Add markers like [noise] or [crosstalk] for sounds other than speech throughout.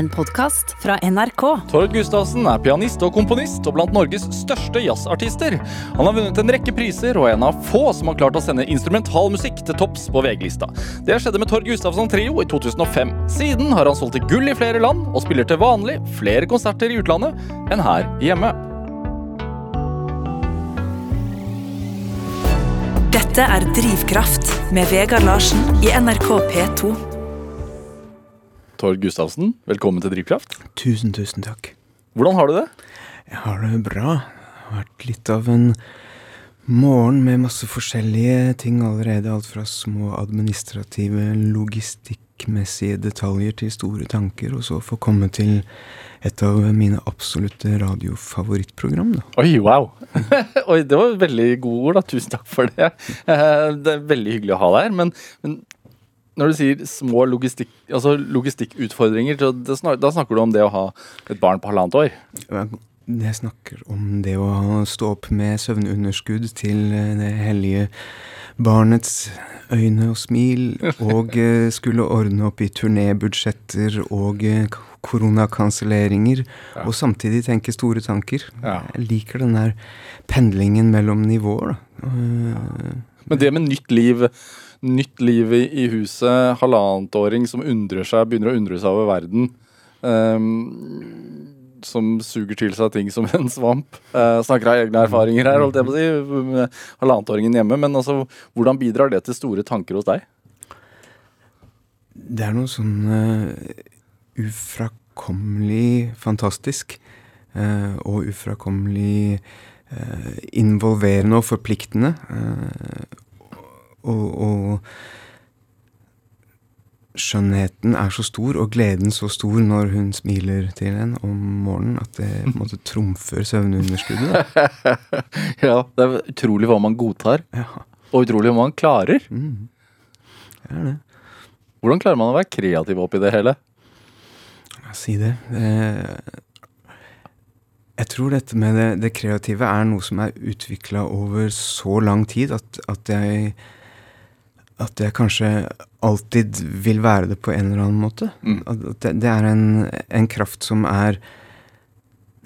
en podkast fra NRK. Tord Gustavsen er pianist og komponist og blant Norges største jazzartister. Han har vunnet en rekke priser og er en av få som har klart å sende instrumentalmusikk til topps på VG-lista. Det skjedde med Tord Gustavsen Trio i 2005. Siden har han solgt til gull i flere land og spiller til vanlig flere konserter i utlandet enn her hjemme. Dette er Drivkraft med Vegard Larsen i NRK P2. Tord Gustavsen, velkommen til Drivkraft. Tusen, tusen takk. Hvordan har du det? Jeg har det bra. Det har vært litt av en morgen med masse forskjellige ting allerede. Alt fra små administrative, logistikkmessige detaljer til store tanker, og så få komme til et av mine absolutte radiofavorittprogram. Da. Oi, wow. [laughs] Oi, det var veldig gode ord, da. Tusen takk for det. [laughs] Det er veldig hyggelig å ha deg her. Men, men når du sier små logistikk, altså logistikkutfordringer, snak, da snakker du om det å ha et barn på halvannet år? Jeg snakker om det å stå opp med søvnunderskudd til eh, det hellige barnets øyne og smil, [laughs] og eh, skulle ordne opp i turnébudsjetter og eh, koronakanselleringer, Ja. og samtidig tenke store tanker. Ja. Jeg liker den der pendlingen mellom nivåer, da. Men det med nytt liv, nytt liv i, i huset, halvannetåring som undrer seg, begynner å undre seg over verden, Um, som suger til seg ting som [laughs] en svamp. Uh, snakker av egne erfaringer her, holdt jeg på å si, halvannetåringen hjemme. Men altså, hvordan bidrar det til store tanker hos deg? Det er noe sånn uh, ufrakommelig fantastisk. Uh, og ufrakommelig involverende og forpliktende. Og, og skjønnheten er så stor, og gleden så stor når hun smiler til en om morgenen, at det på en måte [laughs] trumfer søvnunderskuddet. [laughs] ja, det er utrolig hva man godtar, Ja, og utrolig hva man klarer. mm. det er det. Hvordan klarer man å være kreativ oppi det hele? Ja, si det. Eh, jeg tror dette med det, det kreative er noe som er utvikla over så lang tid at, at jeg at jeg kanskje alltid vil være det på en eller annen måte. Mm. Det, det er en, en kraft som er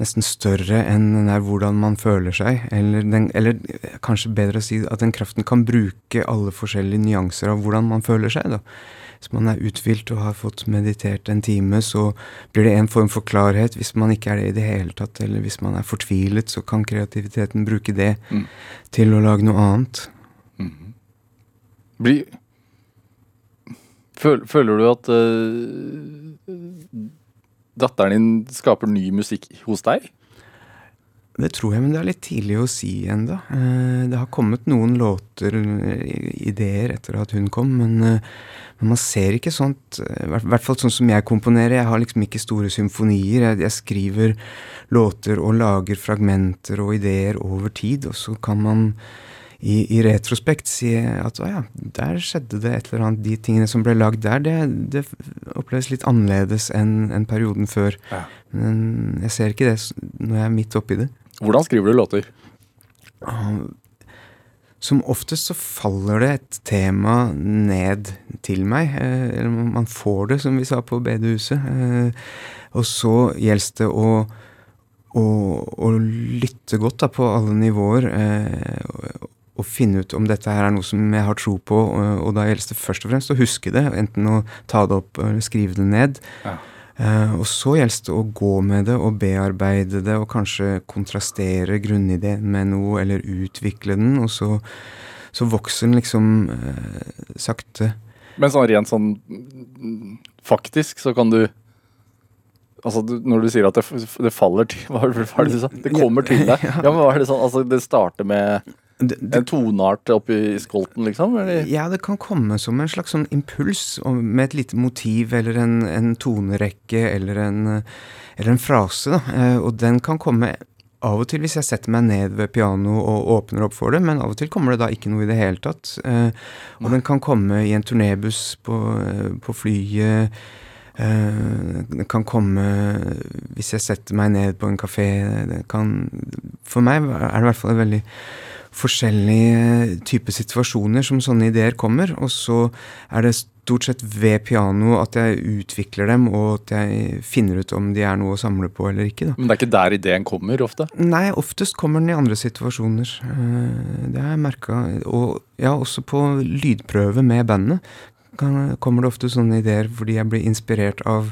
nesten større enn den der hvordan man føler seg. Eller, den, eller kanskje bedre å si at den kraften kan bruke alle forskjellige nyanser av hvordan man føler seg. da. Hvis man er uthvilt og har fått meditert en time, så blir det en form for klarhet. Hvis man ikke er det i det hele tatt, eller hvis man er fortvilet, så kan kreativiteten bruke det Mm. til å lage noe annet. Blir føler, Føler du at uh, datteren din skaper ny musikk hos deg? Det tror jeg, men det er litt tidlig å si ennå. Det har kommet noen låter, eh, ideer, etter at hun kom, men, eh, men man ser ikke sånt I hvert fall sånn som jeg komponerer. Jeg har liksom ikke store symfonier. Jeg, jeg skriver låter og lager fragmenter og ideer over tid, og så kan man i, i retrospekt si at å ja, der skjedde det et eller annet. De tingene som ble lagd der, det, det oppleves litt annerledes enn en perioden før. Ja. Men jeg ser ikke det når jeg er midt oppi det. Hvordan skriver du låter? Som oftest så faller det et tema ned til meg. eh, Eller man får det, som vi sa på bedehuset. eh, Og så gjelder det å, å, å lytte godt da, på alle nivåer. Og finne ut om dette her er noe som jeg har tro på. Og, og da gjelder det først og fremst å huske det. Enten å ta det opp eller skrive det ned. Ja. Uh, og så gjelder det å gå med det og bearbeide det, og kanskje kontrastere grunnideen med noe, eller utvikle den, og så, så vokser den liksom uh, sakte. Men sånn rent sånn faktisk så kan du Altså du, Når du sier at det, det faller til [laughs] hva var det du sa? Det kommer til deg. [laughs] Ja, men hva er det sånn Altså det starter med Det, det, en toneart oppi skolten, liksom? Eller? ja, det kan komme som en slags sånn impuls, med et lite motiv, eller en, en tonerekke, eller en, eller en frase, da. Eh, og den kan komme av og til hvis jeg setter meg ned ved pianoet og åpner opp for det, men av og til kommer det da ikke noe i det hele tatt. Eh, og den kan komme i en turnébuss på, eh, på flyet. Eh, det kan komme hvis jeg setter meg ned på en kafé. Kan, for meg er det i hvert fall et veldig forskjellige typer situasjoner som sånne ideer kommer. Og så er det stort sett ved piano at jeg utvikler dem, og at jeg finner ut om de er noe å samle på eller ikke. da. Men det er ikke der ideen kommer ofte? Nei, oftest kommer den i andre situasjoner. Eh, Det har jeg merka. Og ja, også på lydprøve med bandet kommer det ofte sånne ideer fordi jeg blir inspirert av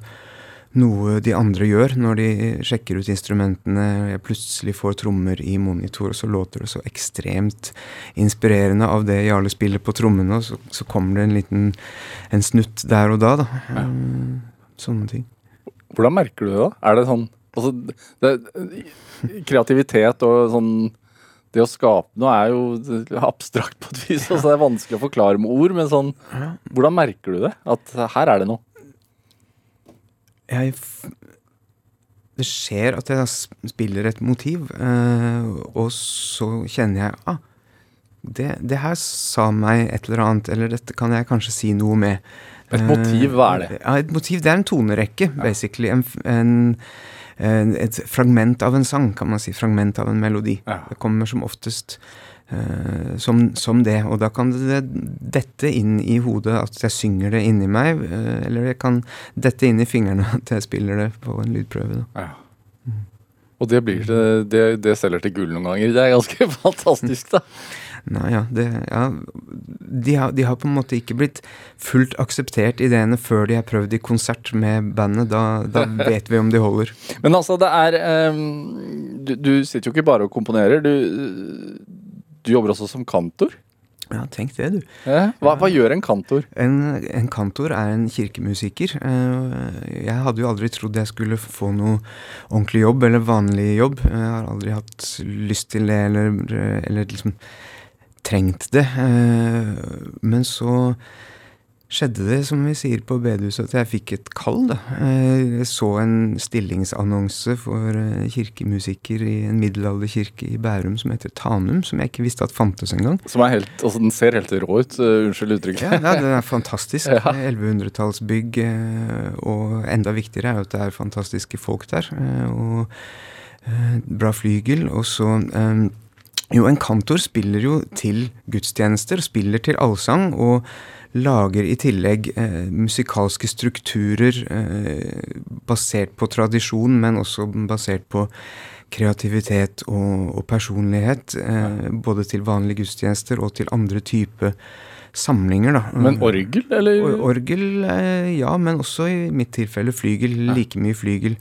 noe de andre gjør når de sjekker ut instrumentene. Jeg plutselig får trommer i monitor, og så låter det så ekstremt inspirerende av det Jarle spiller på trommene, og så, så kommer det en liten en snutt der og da, da. Ja. Sånne ting. Hvordan merker du det, da? Er det sånn altså, det, Kreativitet og sånn Det å skape noe er jo abstrakt på et vis. Altså, det er vanskelig å forklare med ord, men sånn Hvordan merker du det? At her er det noe? Jeg Det skjer at jeg spiller et motiv, eh, og så kjenner jeg ah, det, det her sa meg et eller annet, eller dette kan jeg kanskje si noe med. Et Eh, motiv, hva er det? Ja, et motiv, Det er en tonerekke, basically. En, en, en, et fragment av en sang, kan man si. Fragment av en melodi. Ja. Det kommer som oftest som, som det. Og da kan det dette inn i hodet at jeg synger det inni meg, eh, eller det kan dette inn i fingrene at jeg spiller det på en lydprøve. Da. Ja. Og det blir det, det, det selger til gull noen ganger. Det er ganske [laughs] fantastisk, da. Nei, ja, det, ja de, har, de har på en måte ikke blitt fullt akseptert ideene før de har prøvd i konsert med bandet. Da, da [laughs] vet vi om de holder. Men altså, det er um, du, du sitter jo ikke bare og komponerer. Du, du jobber også som kantor. Ja, tenk det, du. Hva, hva gjør en kantor? En, en kantor er en kirkemusiker. Eh, Jeg hadde jo aldri trodd jeg skulle få noe ordentlig jobb, eller vanlig jobb. Jeg har aldri hatt lyst til det, eller, eller liksom trengt det. Eh, Men så skjedde det, som vi sier på bedehuset, at jeg fikk et kall. da. Eh, Jeg så en stillingsannonse for eh, kirkemusiker i en middelalderkirke i Bærum som heter Tanum, som jeg ikke visste at fantes engang. Som er helt, altså Den ser helt rå ut. uh, unnskyld uttrykket. Ja, ja, den er [laughs] fantastisk. Ja. 1100-tallsbygg. eh, Og enda viktigere er jo at det er fantastiske folk der. Og bra flygel. Og så eh, Jo, en kantor spiller jo til gudstjenester, spiller til allsang. og lager i tillegg eh, musikalske strukturer eh, basert på tradisjon, men også basert på kreativitet og, og personlighet. Eh, både til vanlige gudstjenester og til andre typer samlinger, da. Men orgel, eller? Or orgel, eh, ja, men også i mitt tilfelle flygel. Like mye flygel.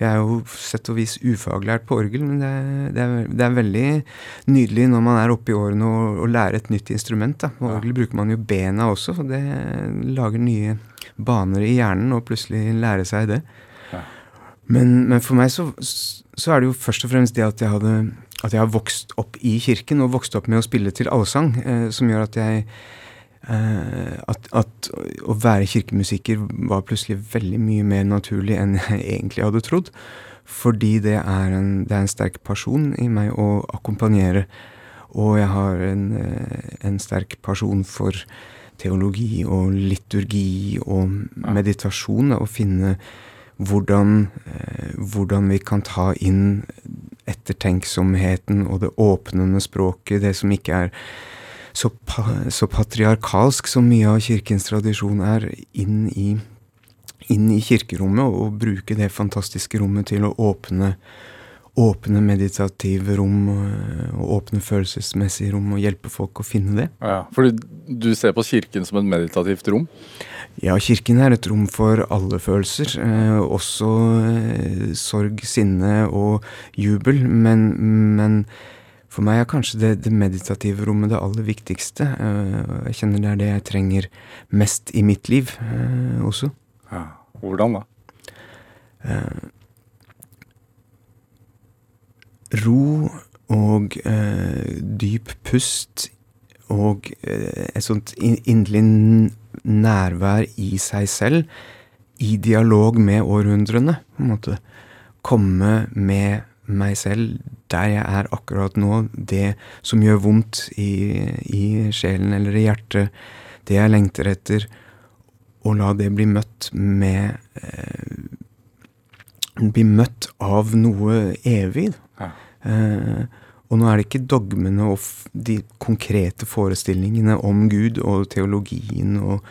Jeg er jo sett og vis ufaglært på orgel, men det er, det er, det er veldig nydelig når man er oppe i årene og, og lærer et nytt instrument. Da. På orgel bruker man jo bena også, så det lager nye baner i hjernen å plutselig lære seg det. Ja. Men, men for meg så, så er det jo først og fremst det at jeg hadde at jeg har vokst opp i kirken og vokst opp med å spille til allsang, eh, som gjør at jeg at, at å være kirkemusiker var plutselig veldig mye mer naturlig enn jeg egentlig hadde trodd. Fordi det er en, det er en sterk person i meg å akkompagnere. Og jeg har en, eh, en sterk person for teologi og liturgi og meditasjon. Å finne hvordan, eh, hvordan vi kan ta inn ettertenksomheten og det åpnende språket, det som ikke er så, så patriarkalsk som mye av kirkens tradisjon er, inn i, inn i kirkerommet, og, bruke det fantastiske rommet til å åpne Åpne meditative rom og, og åpne følelsesmessige rom, og hjelpe folk å finne det. Ja, fordi du ser på kirken som et meditativt rom? Ja, kirken er et rom for alle følelser. Eh, også eh, sorg, sinne og jubel. Men, men for meg er kanskje det, det meditative rommet det aller viktigste. Eh, jeg kjenner det er det jeg trenger mest i mitt liv eh, også. Ja. Hvordan da? Eh, ro og dyp pust og et sånt in- inderlig nærvær i seg selv, i dialog med århundrene, på en måte. Komme med meg selv der jeg er akkurat nå, det som gjør vondt i, i sjelen eller i hjertet, det jeg lengter etter, og la det bli møtt med eh, Bli møtt av noe evig. Ja. Eh, og nå er det ikke dogmene og de konkrete forestillingene om Gud og teologien og,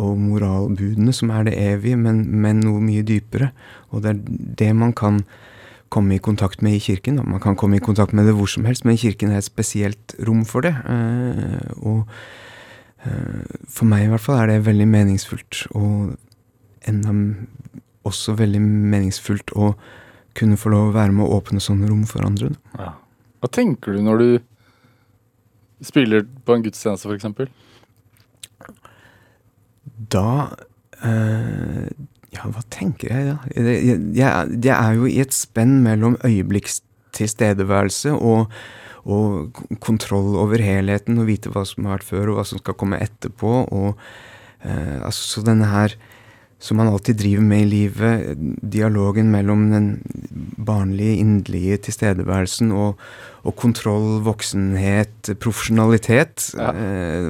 og moralbudene som er det evige, men, men, noe mye dypere. Og det er det man kan komme i kontakt med i kirken. Da. Man kan komme i kontakt med det hvor som helst, men kirken er et spesielt rom for det. Eh, og eh, for meg i hvert fall er det veldig meningsfullt, og enda også veldig meningsfullt å kunne få lov å være med å åpne sånne rom for andre. Ja. Hva tenker du når du spiller på en gudstjeneste, f.eks.? Da eh, Ja, hva tenker jeg da? Jeg, jeg, jeg, er jo i et spenn mellom øyeblikkstilstedeværelse og, og kontroll over helheten, og vite hva som har vært før, og hva som skal komme etterpå. og eh, altså, Så denne her som man alltid driver med i livet. Dialogen mellom den barnlige, inderlige tilstedeværelsen og, og kontroll, voksenhet, profesjonalitet. Ja. Eh,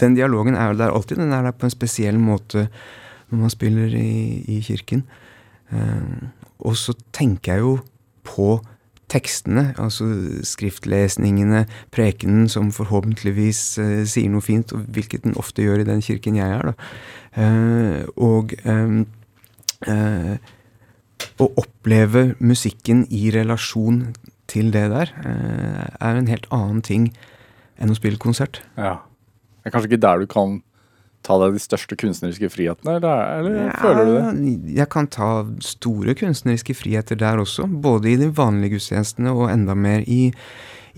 den dialogen er jo der alltid. Den er der på en spesiell måte når man spiller i, i kirken. Eh, og så tenker jeg jo på tekstene, altså skriftlesningene, prekenen, som forhåpentligvis eh, sier noe fint, og hvilket den ofte gjør i den kirken jeg er. da. Eh, og um, uh, å oppleve musikken i relasjon til det der, er en helt annen ting enn å spille konsert. Ja. Det er kanskje ikke der du kan ta deg de største kunstneriske frihetene, eller, eller ja, føler du det? Jeg kan ta store kunstneriske friheter der også, både i de vanlige gudstjenestene og enda mer i,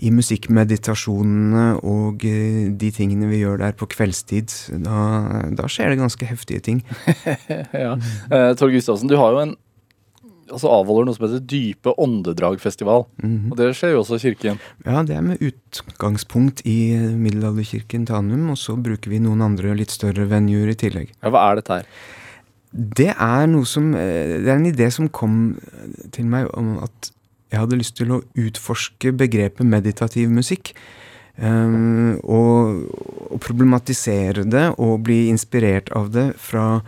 i musikkmeditasjonene og uh, de tingene vi gjør der på kveldstid. Da, da skjer det ganske heftige ting. [laughs] ja. Uh, Tor Gustavsen, du har jo en altså avholder noe som heter Dype åndedragfestival. Mm -hmm. Og det skjer jo også i kirken? Ja, det er med utgangspunkt i eh, middelalderkirken Tanum, og så bruker vi noen andre litt større venuer i tillegg. Ja, Hva er dette her? Det er noe som eh, Det er en idé som kom eh, til meg om at jeg hadde lyst til å utforske begrepet meditativ musikk. Um, og, og problematisere det og bli inspirert av det fra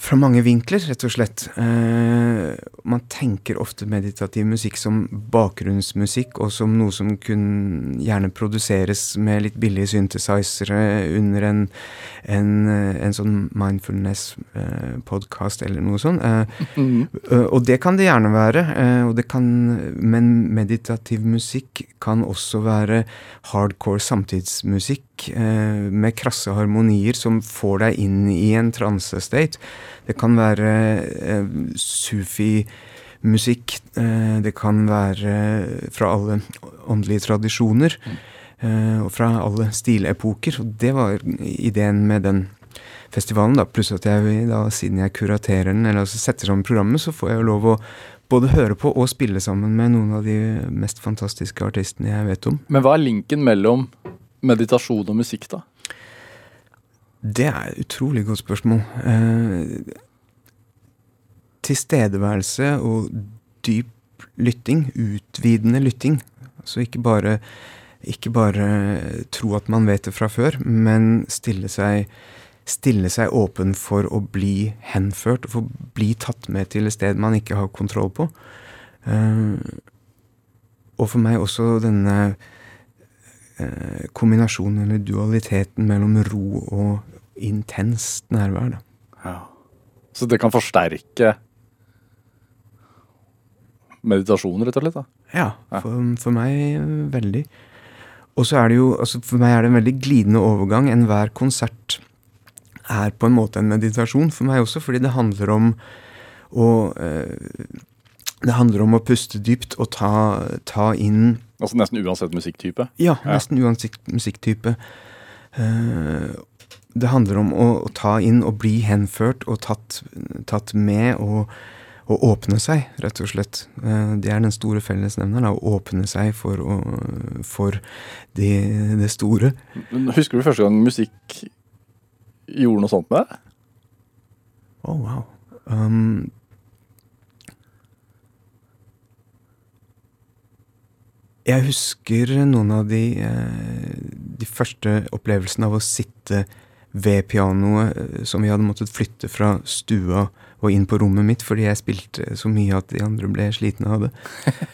fra mange vinkler, rett og slett. Eh, man tenker ofte meditativ musikk som bakgrunnsmusikk, og som noe som kun gjerne produseres med litt billige synthesizere under en, en, en sånn mindfulness-podkast eh, eller noe sånt. Eh, mm. og det kan det gjerne være, eh, det kan, men meditativ musikk kan også være hardcore samtidsmusikk eh, med krasse harmonier som får deg inn i en transestate. Det kan være eh, sufi-musikk. Eh, det kan være fra alle åndelige tradisjoner. Eh, og fra alle stilepoker. Og det var ideen med den festivalen. da, Pluss at jeg, da, siden jeg kuraterer den, eller altså setter sammen programmet, så får jeg jo lov å både høre på og spille sammen med noen av de mest fantastiske artistene jeg vet om. Men hva er linken mellom meditasjon og musikk, da? Det er et utrolig godt spørsmål. Eh, tilstedeværelse og dyp lytting, utvidende lytting. Altså ikke bare, ikke bare tro at man vet det fra før, men stille seg, stille seg åpen for å bli henført, og for å bli tatt med til et sted man ikke har kontroll på. Eh, og for meg også denne kombinasjonen, eller dualiteten, mellom ro og intenst nærvær. Da. Ja. Så det kan forsterke meditasjon, rett og slett? da? Ja, for, for meg veldig. Og så er det jo, altså For meg er det en veldig glidende overgang. Enhver konsert er på en måte en meditasjon for meg også, fordi det handler om å eh, Det handler om å puste dypt og ta, ta inn Altså nesten uansett musikktype? Ja, nesten ja. uansett musikktype. Uh, det handler om å, å, ta inn og bli henført og tatt, tatt med og, og, åpne seg, rett og slett. Uh, det er den store fellesnevneren, å åpne seg for, å, for det, det, store. Husker du første gang musikk gjorde noe sånt med deg? Å, oh, wow. Um, Jeg husker noen av de, eh, de første opplevelsene av å sitte ved pianoet eh, som vi hadde måttet flytte fra stua og inn på rommet mitt fordi jeg spilte så mye at de andre ble slitne av det. [laughs]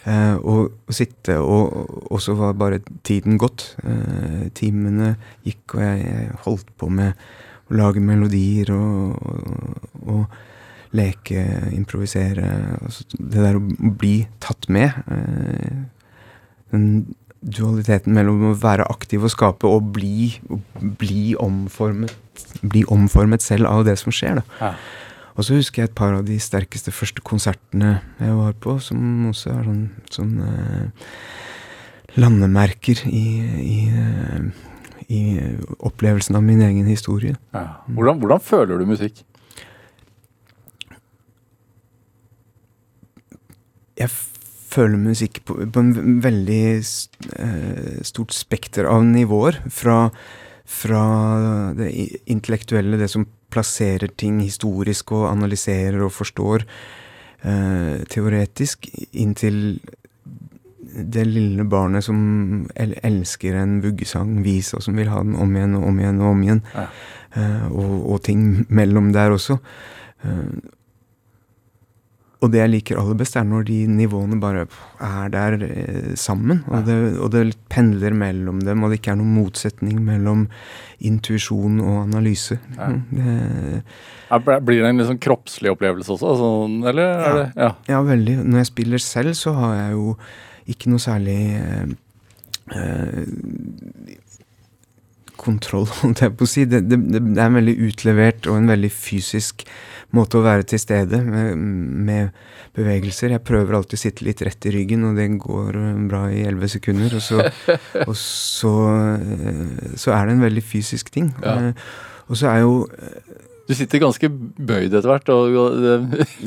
Eh, og, og, sitte, og, og, så var bare tiden gått. Eh, timene gikk, og jeg, jeg, holdt på med å lage melodier og, og leke, improvisere. Altså, det der å bli tatt med. Eh, den dualiteten mellom å være aktiv og skape og bli, bli, omformet, bli omformet selv av det som skjer. Ja. Og så husker jeg et par av de sterkeste første konsertene jeg var på, som også er sånn, sånn eh, landemerker i, i, uh, i, opplevelsen av min egen historie. Ja. Hvordan, hvordan, føler du musikk? Jeg føler musikk på, på en veldig uh, stort spekter av nivåer. Fra, fra det intellektuelle, det som plasserer ting historisk og analyserer og forstår eh, teoretisk, inntil det lille barnet som el elsker en vuggesang, vis, og som vil ha den om igjen og om igjen og om igjen. Ja. Eh, og, og, ting mellom der også. Eh, og det jeg liker aller best, er når de nivåene bare er der eh, sammen. Og det, og det, pendler mellom dem, og det ikke er noen motsetning mellom intuisjon og analyse. Ja. Mm, det, blir det en liksom kroppslig opplevelse også? Sånn, eller? Ja, det, ja. ja, veldig. Når jeg spiller selv, så har jeg jo ikke noe særlig eh, eh kontroll, [laughs] holdt jeg på å si. Det, det, det, er en veldig utlevert og en veldig fysisk måte å være til stede med, med, bevegelser. Jeg prøver alltid å sitte litt rett i ryggen, og det går bra i elleve sekunder. Og, så, [laughs] og så, eh, så, er det en veldig fysisk ting. Ja. Eh, og så er jo du sitter ganske bøyd etter hvert.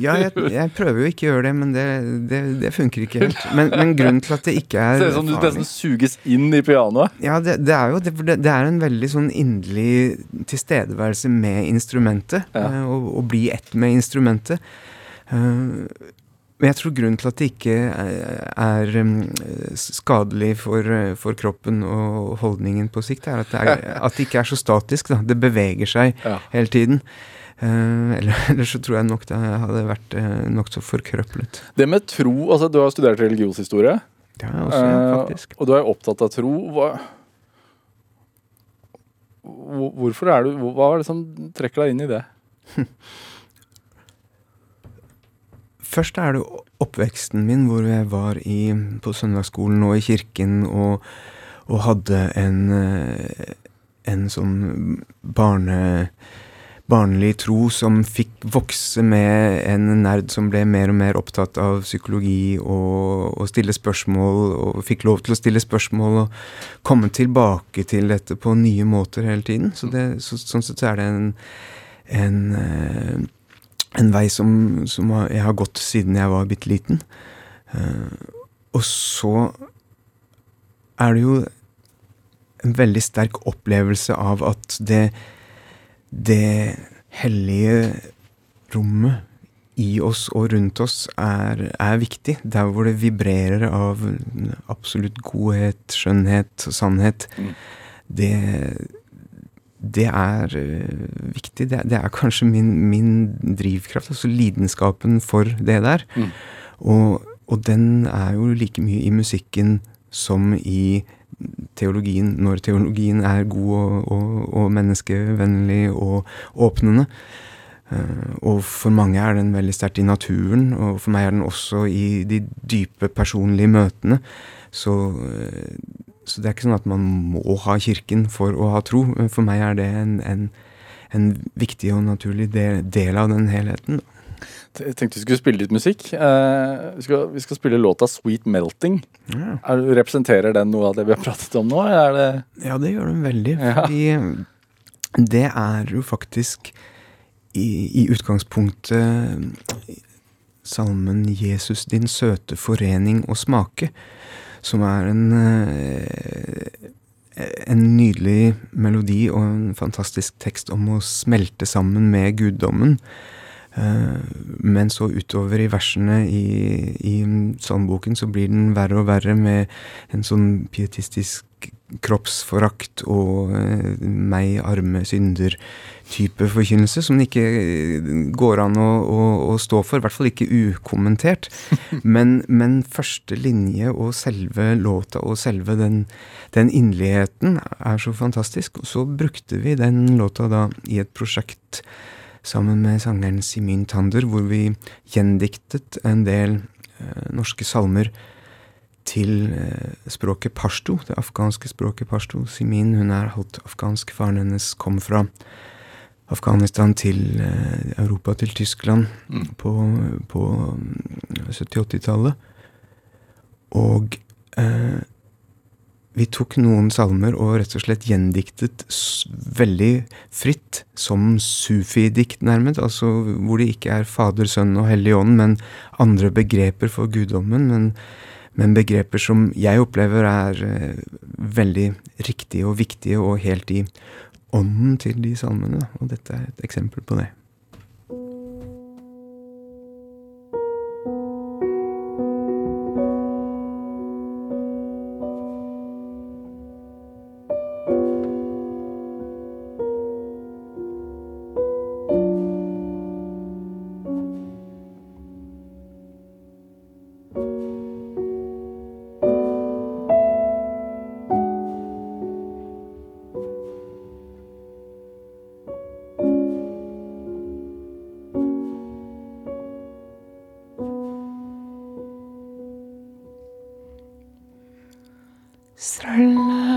ja, jeg, jeg, prøver jo ikke å gjøre det, men det, det, det funker ikke helt. Men, men, grunnen til at det ikke er Ser ut som du nesten suges inn i pianoet. Ja, det, det er jo det, er en veldig sånn inderlig tilstedeværelse med instrumentet. Ja. Å, eh, å, bli ett med instrumentet. Uh, men jeg tror grunnen til at det ikke er, um, skadelig for, for, kroppen og holdningen på sikt, er at det, er, [laughs] at det ikke er så statisk. Da. Det beveger seg ja. hele tiden. Uh, [laughs] eller, så tror jeg nok det hadde vært uh, nokså forkrøplet. Det med tro altså Du har studert religionshistorie. jeg også, uh, faktisk. Og du er opptatt av tro. Hva, hvorfor er du Hva er det som trekker deg inn i det? [laughs] Først er det oppveksten min, hvor jeg var i, på søndagsskolen og i kirken og, og hadde en, eh, en sånn barne, barnlig tro som fikk vokse med en nerd som ble mer og mer opptatt av psykologi og, og stille spørsmål, og fikk lov til å stille spørsmål og komme tilbake til dette på nye måter hele tiden. Så det, så, sånn sett er det en, en eh, en vei som, som, jeg har gått siden jeg var bitte liten. Uh, og så er det jo en veldig sterk opplevelse av at det, det hellige rommet i oss og rundt oss er, er, viktig. Der hvor det vibrerer av absolutt godhet, skjønnhet sannhet. Mm. Det det er uh, viktig. Det, det, er kanskje min, min, drivkraft, altså lidenskapen for det der. Mm. Og, og, den er jo like mye i musikken som i teologien, når teologien er god og, og, og menneskevennlig og åpnende. Uh, og for mange er den veldig sterkt i naturen, og for meg er den også i de dype personlige møtene. Så uh, så det er ikke sånn at man må ha kirken for å ha tro. For meg er det en, en, en viktig og naturlig del, del, av den helheten. Jeg tenkte vi skulle spille litt musikk. Eh, vi, skal, vi, skal, spille låta 'Sweet Melting'. Ja. Er, representerer den noe av det vi har pratet om nå? Det ja, det gjør den veldig. Ja. Det er jo faktisk i, i utgangspunktet salmen 'Jesus din søte forening og smake' som er en, eh, en nydelig melodi og en fantastisk tekst om å smelte sammen med guddommen. Eh, men så utover i versene i, i salmeboken så blir den verre og verre med en sånn pietistisk kroppsforakt og eh, meg, arme synder-type forkynnelse, som det ikke går an å, å, å, stå for. I hvert fall ikke ukommentert. [laughs] Men, men, første linje og selve låta og selve den, den inderligheten er så fantastisk. Og så brukte vi den låta da i et prosjekt sammen med sangeren Simin Tander, hvor vi gjendiktet en del eh, norske salmer til eh, språket pashto, det afghanske språket pashto. Simin hun er halvt afghansk. Faren hennes kom fra Afghanistan til eh, Europa, til Tyskland, mm. på, på 70-80-tallet. Mm, og eh, vi tok noen salmer og rett og slett gjendiktet veldig fritt, som sufi-dikt nærmest, altså hvor det ikke er Fader, Sønn og Hellig Ånd, men andre begreper for guddommen. Men, men begreper som jeg opplever er eh, veldig riktige og viktige og helt i ånden til de salmene. Og dette er et eksempel på det. Ja,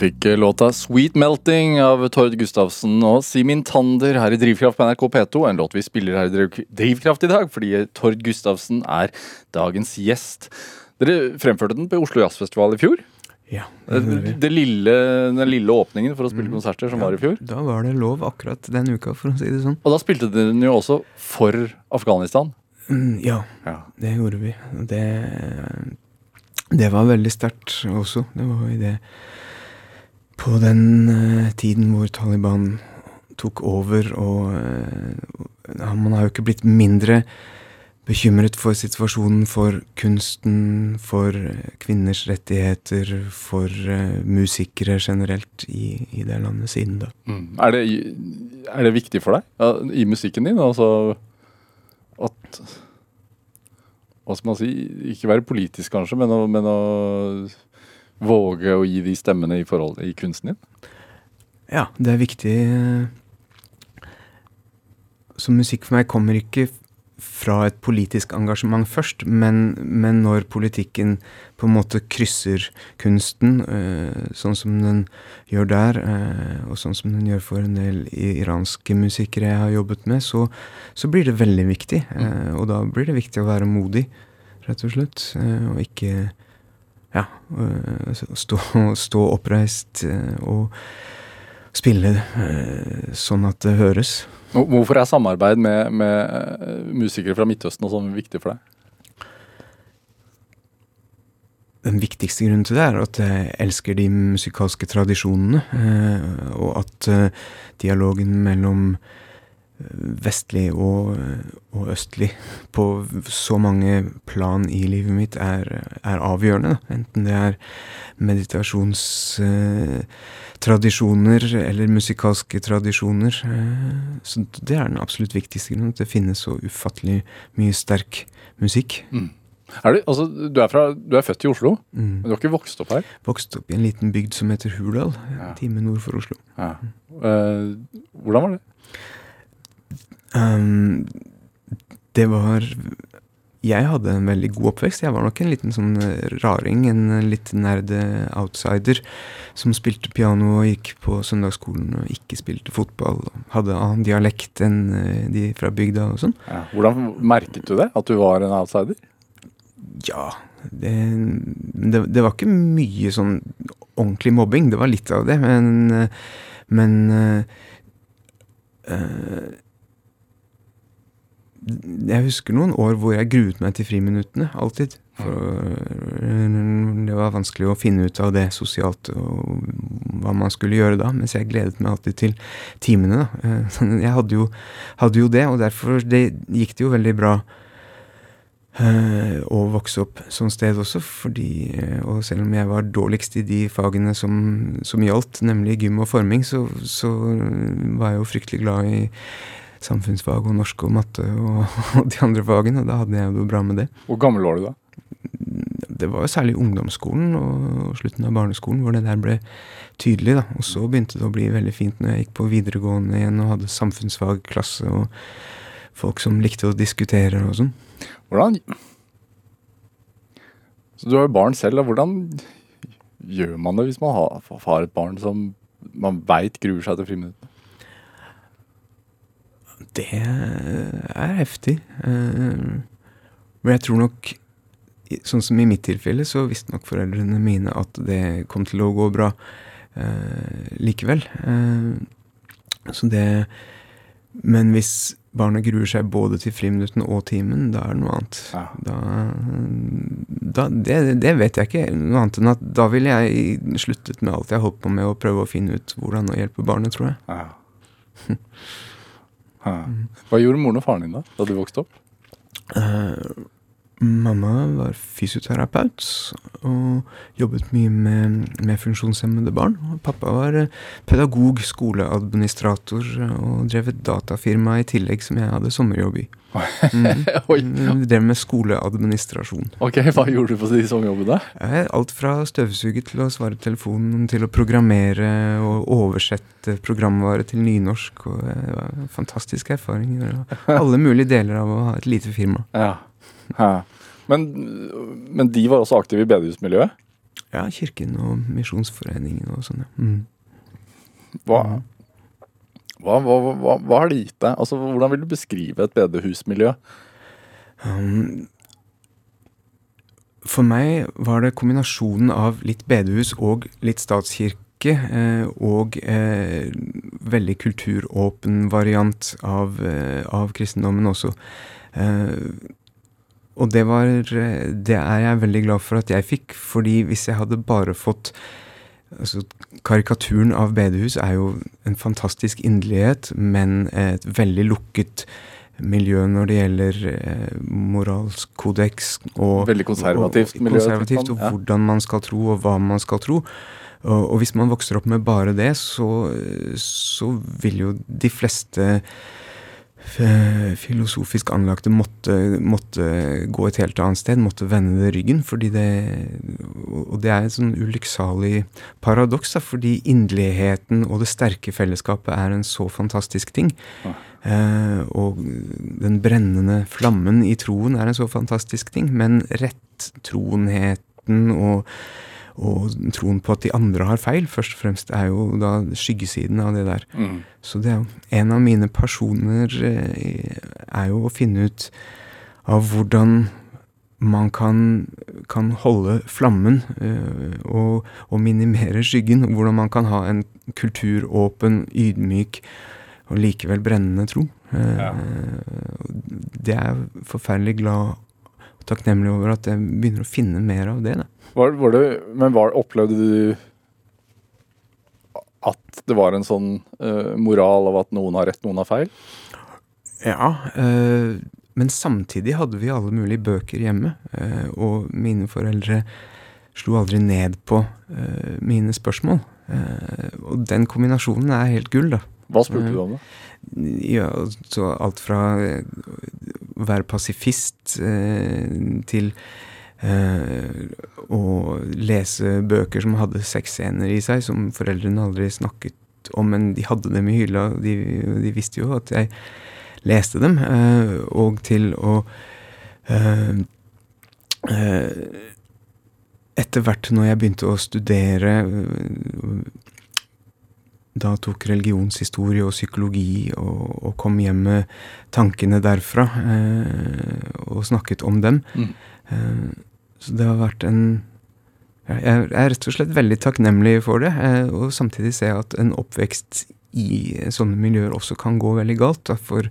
fikk eh, låta 'Sweet Melting' av Tord Gustavsen og Simin Tander her i Drivkraft på NRK P2. En låt vi spiller her i Drivkraft i dag fordi Tord Gustavsen er dagens gjest. Dere fremførte den på Oslo Jazzfestival i fjor. Ja, det, det, det lille, Den lille åpningen for å spille mm. konserter som ja, var i fjor. Da var det lov akkurat den uka, for å si det sånn. Og da spilte dere den jo også for Afghanistan. Mm, ja, ja, det gjorde vi. Det, det var veldig sterkt også. Det var i det på den uh, tiden hvor Taliban tok over og uh, Man har jo ikke blitt mindre bekymret for situasjonen for kunsten, for kvinners rettigheter, for musikere generelt i, i, det landet siden da. Mm. Er, det, er, det, viktig for deg ja, i musikken din? Altså at Hva skal man si? Ikke være politisk, kanskje, men å, men å våge å gi de stemmene i, forhold, i kunsten din? Ja, det er viktig. Så musikk for meg kommer ikke fra et politisk engasjement først, men, men, når politikken på en måte krysser kunsten, øh, sånn som den gjør der, øh, og sånn som den gjør for en del iranske musikere jeg har jobbet med, så, så blir det veldig viktig. Øh, og da blir det viktig å være modig, rett og slett, og ikke ja, stå, [laughs] stå oppreist og spille sånn at det høres. Hvorfor er samarbeid med, med eh, musikere fra Midtøsten og sånn viktig for deg? Den viktigste grunnen til det er at jeg elsker de musikalske tradisjonene, eh, og at eh, dialogen mellom vestlig og, og, østlig på så mange plan i livet mitt er, er avgjørende. Enten det er meditasjonstradisjoner eh, eller musikalske tradisjoner. Eh, så det er den absolutt viktigste grunnen. At det finnes så ufattelig mye sterk musikk. Mm. Er du, altså, du, er fra, du, er født i Oslo, mm. men du har ikke vokst opp her? Vokst opp i en liten bygd som heter Hurdal, en ja. time nord for Oslo. Ja. Uh, hvordan var det? Um, det var Jeg hadde en veldig god oppvekst. Jeg var nok en liten sånn eh, raring, en litt nerd outsider som spilte piano og gikk på søndagsskolen og ikke spilte fotball. Og hadde annen dialekt enn eh, de fra bygda og sånn. Ja. Hvordan merket du det? At du var en outsider? Ja, det, det, det, var ikke mye sånn ordentlig mobbing. Det var litt av det, men, men men øh, jeg husker noen år hvor jeg gruet meg til friminuttene. Alltid. For det var vanskelig å finne ut av det sosialt og hva man skulle gjøre da. Mens jeg gledet meg alltid til timene. da. Jeg hadde jo, hadde jo det, og derfor det gikk det jo veldig bra Uh, å vokse opp sånn sted også, fordi uh, Og selv om jeg var dårligst i de fagene som, som gjaldt, nemlig gym og forming, så, så var jeg jo fryktelig glad i samfunnsfag og norsk og matte og, [laughs] og de andre fagene. Og da hadde jeg det bra med det. Hvor gammel var du da? Det var jo særlig ungdomsskolen og slutten av barneskolen hvor det der ble tydelig. da. Og så begynte det å bli veldig fint når jeg gikk på videregående igjen og hadde samfunnsfagklasse og folk som likte å diskutere og sånn. Hvordan Så du har jo barn selv. da. Hvordan gjør man det hvis man har, har et barn som man veit gruer seg til friminuttene? Det er heftig. Men eh, jeg tror nok Sånn som i mitt tilfelle, så visste nok foreldrene mine at det kom til å gå bra eh, likevel. Eh, så det Men hvis barna gruer seg både til friminutten og timen, da er det noe annet. Ja. Da, da det, det, vet jeg ikke. Noe annet enn at da ville jeg sluttet med alt jeg holdt på med, og prøve å finne ut hvordan å hjelpe barnet, tror jeg. Ja. [laughs] Hva gjorde moren og faren din da, da du vokste opp? Uh, mamma var fysioterapeut og jobbet mye med, med funksjonshemmede barn. Og pappa var eh, pedagog, skoleadministrator og drev et datafirma i tillegg som jeg hadde sommerjobb i. [laughs] Mm. Oi. Mm, drev med skoleadministrasjon. Ok, Hva gjorde du på de sommerjobbene? Alt fra støvsuge til å svare telefonen, til å programmere og oversette programvare til nynorsk. Og det var en fantastisk erfaring. [laughs] Alle mulige deler av å ha et lite firma. Ja. Men, men, de var også aktive i bedehusmiljøet? Ja, Kirken og Misjonsforeningen og sånn, ja. Mm. Hva, hva, hva, hva, har det gitt deg? Altså, hvordan vil du beskrive et bedehusmiljø? Um, for meg var det kombinasjonen av litt bedehus og litt statskirke. Eh, og eh, veldig kulturåpen variant av, eh, av kristendommen også. Eh, og det var Det er jeg veldig glad for at jeg fikk, fordi hvis jeg hadde bare fått Altså, karikaturen av bedehus er jo en fantastisk inderlighet, men et veldig lukket miljø når det gjelder eh, moralsk kodeks og Veldig konservativt og, miljø, Konservativt, og hvordan man skal tro, og hva man skal tro. Og, og hvis man vokser opp med bare det, så, så vil jo de fleste filosofisk anlagte måtte, måtte gå et helt annet sted, måtte vende det ryggen. fordi det, Og det er et sånn ulykksalig paradoks, da, fordi inderligheten og det sterke fellesskapet er en så fantastisk ting. Eh, og den brennende flammen i troen er en så fantastisk ting, men rettroenheten og og troen på at de andre har feil, først og fremst er jo da skyggesiden av det der. Mm. Så det er jo en av mine pasjoner eh, er jo å finne ut av hvordan man kan, kan holde flammen eh, og, og minimere skyggen. Hvordan man kan ha en kulturåpen, ydmyk og likevel brennende tro. Eh, Ja. Det er jeg forferdelig glad og takknemlig over at jeg begynner å finne mer av det. da. Var, var det, men var, opplevde du at det var en sånn uh, moral av at noen har rett, noen har feil? Ja, øh, men samtidig hadde vi alle mulige bøker hjemme, øh, og mine foreldre slo aldri ned på øh, mine spørsmål. Og den kombinasjonen er helt gull, da. Hva spurte du om? da? Ja, så alt fra å være pasifist til eh, å lese bøker som hadde sexscener i seg, som foreldrene aldri snakket om, men de hadde dem i hylla. De, de visste jo at jeg leste dem. eh, og til å eh, eh, Etter hvert når jeg begynte å studere eh, da tok religionshistorie og psykologi og, og kom hjem med tankene derfra eh, og snakket om dem. Mm. Eh, så det har vært en Jeg er rett og slett veldig takknemlig for det, eh, og samtidig ser jeg at en oppvekst i sånne miljøer også kan gå veldig galt da, for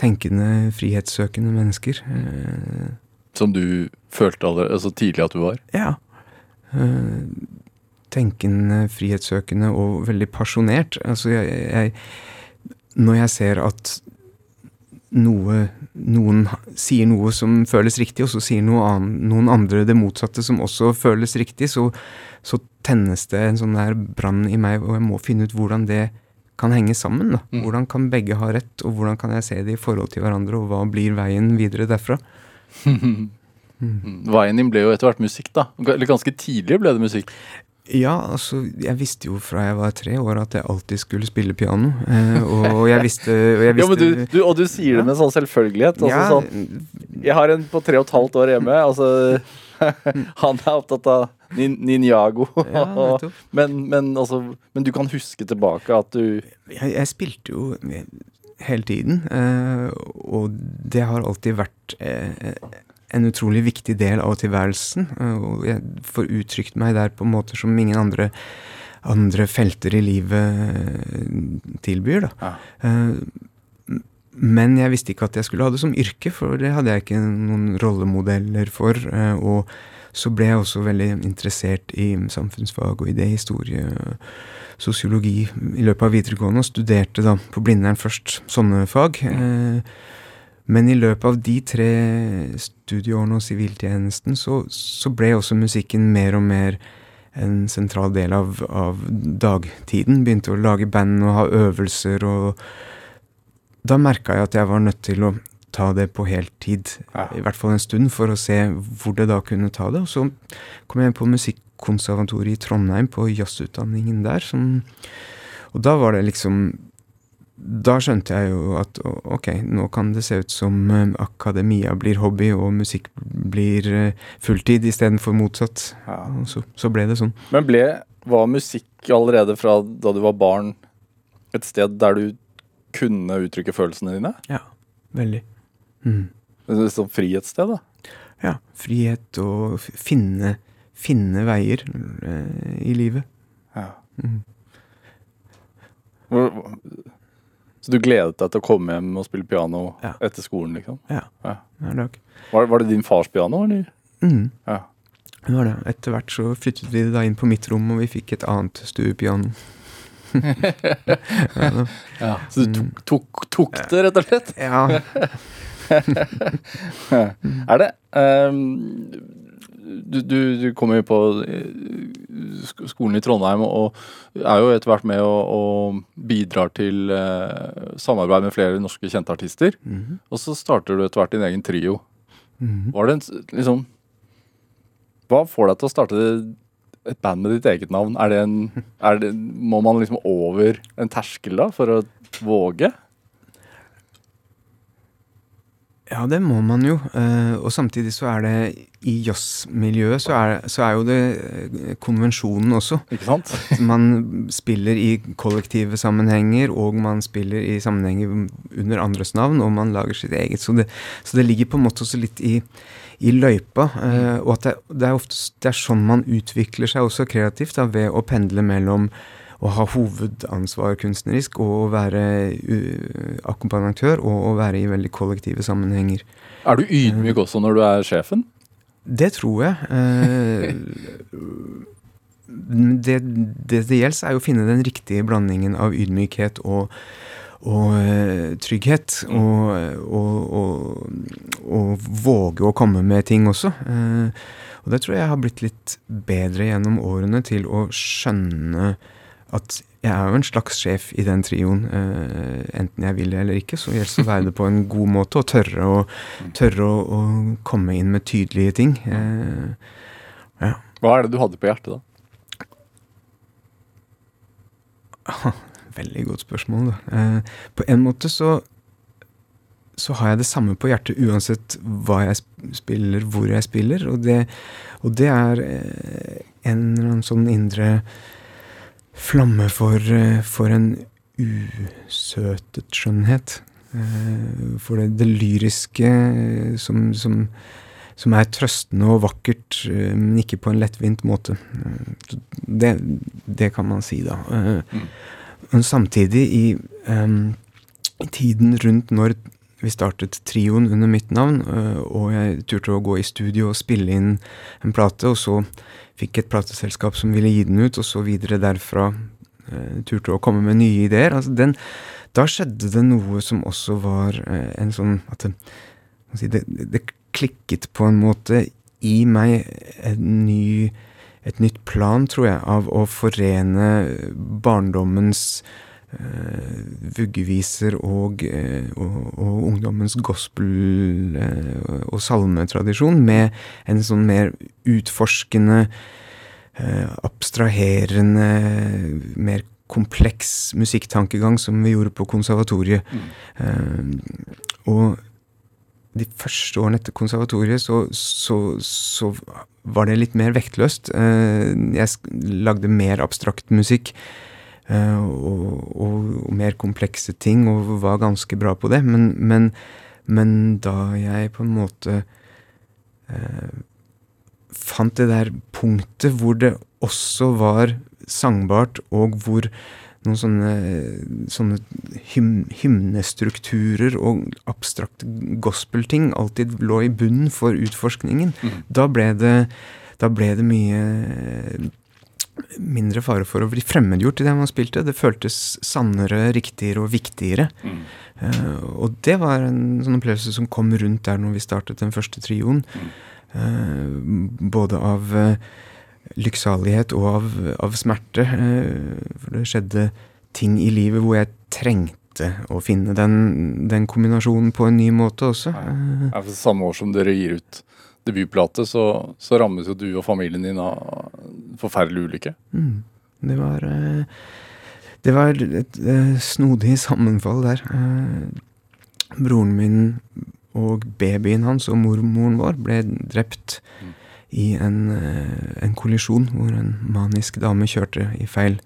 tenkende, frihetssøkende mennesker. Eh, Som du følte allerede så tidlig at du var? ja. Eh, tenkende, frihetssøkende og veldig pasjonert. Altså, jeg, jeg Når jeg ser at noe Noen sier noe som føles riktig, og så sier noe ann, noen andre det motsatte som også føles riktig, så, så tennes det en sånn der brann i meg, og jeg må finne ut hvordan det kan henge sammen. da. Mm. Hvordan kan begge ha rett, og hvordan kan jeg se det i forhold til hverandre, og hva blir veien videre derfra? [laughs] Mm. Veien din ble jo etter hvert musikk, da. Eller ganske tidlig ble det musikk. Ja, altså, jeg visste jo fra jeg var tre år at jeg alltid skulle spille piano. Eh, og jeg visste, og jeg [laughs] Ja, visste men du, du, og du sier det med sånn selvfølgelighet. Altså, ja, sånn, jeg har en på tre og et halvt år hjemme. Altså, [laughs] han er opptatt av nin Ninjago. ja, [laughs] men, men, altså, men du kan huske tilbake at du jeg, jeg spilte jo hele tiden, eh, og det har alltid vært eh, en utrolig viktig del av tilværelsen. eh, og jeg får uttrykt meg der på måter som ingen andre, andre felter i livet eh, tilbyr. da. Ja. Eh, men jeg visste ikke at jeg skulle ha det som yrke, for det hadde jeg ikke noen rollemodeller for. og så ble jeg også veldig interessert i samfunnsfag og idéhistorie, sosiologi, i løpet av videregående, og studerte da på Blindern først sånne fag. Eh, men i løpet av de tre studieårene og siviltjenesten så, så ble også musikken mer og mer en sentral del av, av dagtiden. Begynte å lage band og ha øvelser, og da merka jeg at jeg var nødt til å ta det på heltid, Ja. i hvert fall en stund, for å se hvor det da kunne ta det. Og så kom jeg på Musikkonservatoriet i Trondheim, på jazzutdanningen der, som Og da var det liksom da skjønte jeg jo at ok, nå kan det se ut som eh, akademia blir hobby og musikk blir eh, fulltid istedenfor motsatt. Ja. Så, så ble det sånn. Men ble, var musikk allerede fra da du var barn et sted der du kunne uttrykke følelsene dine? Ja, veldig. Mm. Et sånt frihetssted, da? Ja. Frihet og finne, finne veier eh, i livet. Ja. Mm. Hvor- Så du gledet deg til å komme hjem og spille piano Ja. etter skolen, liksom? Ja, Ja. Var, var det din fars piano, eller? Mm. Ja. Det var det. Etter hvert så flyttet vi da inn på mitt rom, og vi fikk et annet stuepiano. [laughs] ja, så du tok, tok, tok det, rett og slett? Ja. [laughs] er det um, du, du, du kommer jo på eh, skolen i Trondheim og er jo etter hvert med og, og bidrar til eh, samarbeid med flere norske kjente artister. Mm -hmm. Og så starter du etter hvert din egen trio. Mm -hmm. Var det en, liksom Hva får deg til å starte et band med ditt eget navn? Er det en, er det, må man liksom over en terskel da for å våge? Ja, det må man jo. Uh, og samtidig så er det i jazzmiljøet så, så er, jo det uh, konvensjonen også. Ikke sant? man spiller i kollektive sammenhenger, og man spiller i sammenhenger under andres navn, og man lager sitt eget. Så det, så det ligger på en måte også litt i, i løypa. Uh, og at det, det, er ofte det er sånn man utvikler seg også kreativt, da, ved å pendle mellom å ha hovedansvar kunstnerisk og å være akkompagnatør og å være i veldig kollektive sammenhenger. Er du ydmyk også når du er sjefen? Det tror jeg. Uh, det, det det gjelder, er jo å finne den riktige blandingen av ydmykhet og, og uh, trygghet. Mm. Og, og, og, og, våge å komme med ting også. Uh, og det tror jeg har blitt litt bedre gjennom årene til å skjønne at jeg er jo en slags sjef i den trioen, uh, enten jeg vil det eller ikke. Så gjelder det å være det på en god måte, og tørre å, tørre å, å komme inn med tydelige ting. Uh, ja. Hva er det du hadde på hjertet, da? [laughs] Veldig godt spørsmål, da. Uh, på en måte så så har jeg det samme på hjertet uansett hva jeg spiller, hvor jeg spiller. Og det, og det er en eller annen sånn indre flamme for, eh, for en usøtet skjønnhet. Eh, for det, det lyriske eh, som, som, som, er trøstende og vakkert, men ikke på en lettvint måte. Det, det kan man si, da. Mm. Men samtidig, i, um, i tiden rundt når vi startet trioen under mitt navn, og jeg turte å gå i studio og spille inn en plate, og så fikk et plateselskap som ville gi den ut, og så videre derfra eh, turte å komme med nye ideer. Altså den, da skjedde det noe som også var eh, en sånn At det, det, det, klikket på en måte i meg ny, et nytt plan, tror jeg, av å forene barndommens vuggeviser og, uh, og, og, ungdommens gospel- uh, og salmetradisjon med en sånn mer utforskende, abstraherende, mer kompleks musikktankegang som vi gjorde på konservatoriet. Mm. og de første årene etter konservatoriet så, så, så, var det litt mer vektløst. jeg lagde mer abstrakt musikk. Uh, og, og, og, mer komplekse ting, og var ganske bra på det. Men, men, men da jeg på en måte eh, fant det der punktet hvor det også var sangbart, og hvor noen sånne, sånne hym, hymnestrukturer og abstrakte gospelting alltid lå i bunnen for utforskningen, mm. da, ble det, da ble det mye mindre fare for å bli fremmedgjort i det man spilte. Det føltes sannere, riktigere og viktigere. Mm. Uh, og det var en sånn opplevelse som kom rundt der når vi startet den første trioen. Mm. Uh, både av uh, lykksalighet og av, av smerte. for det skjedde ting i livet hvor jeg trengte å finne den, den kombinasjonen på en ny måte også. Ja, for samme år som dere gir ut debutplate, så, så, rammes jo du og familien din av forferdelig ulykke. Mm. Det var eh, Det var et eh, snodig sammenfall der. Eh, broren min og babyen hans og mormoren vår ble drept mm. i en, en, kollisjon hvor en manisk dame kjørte i feil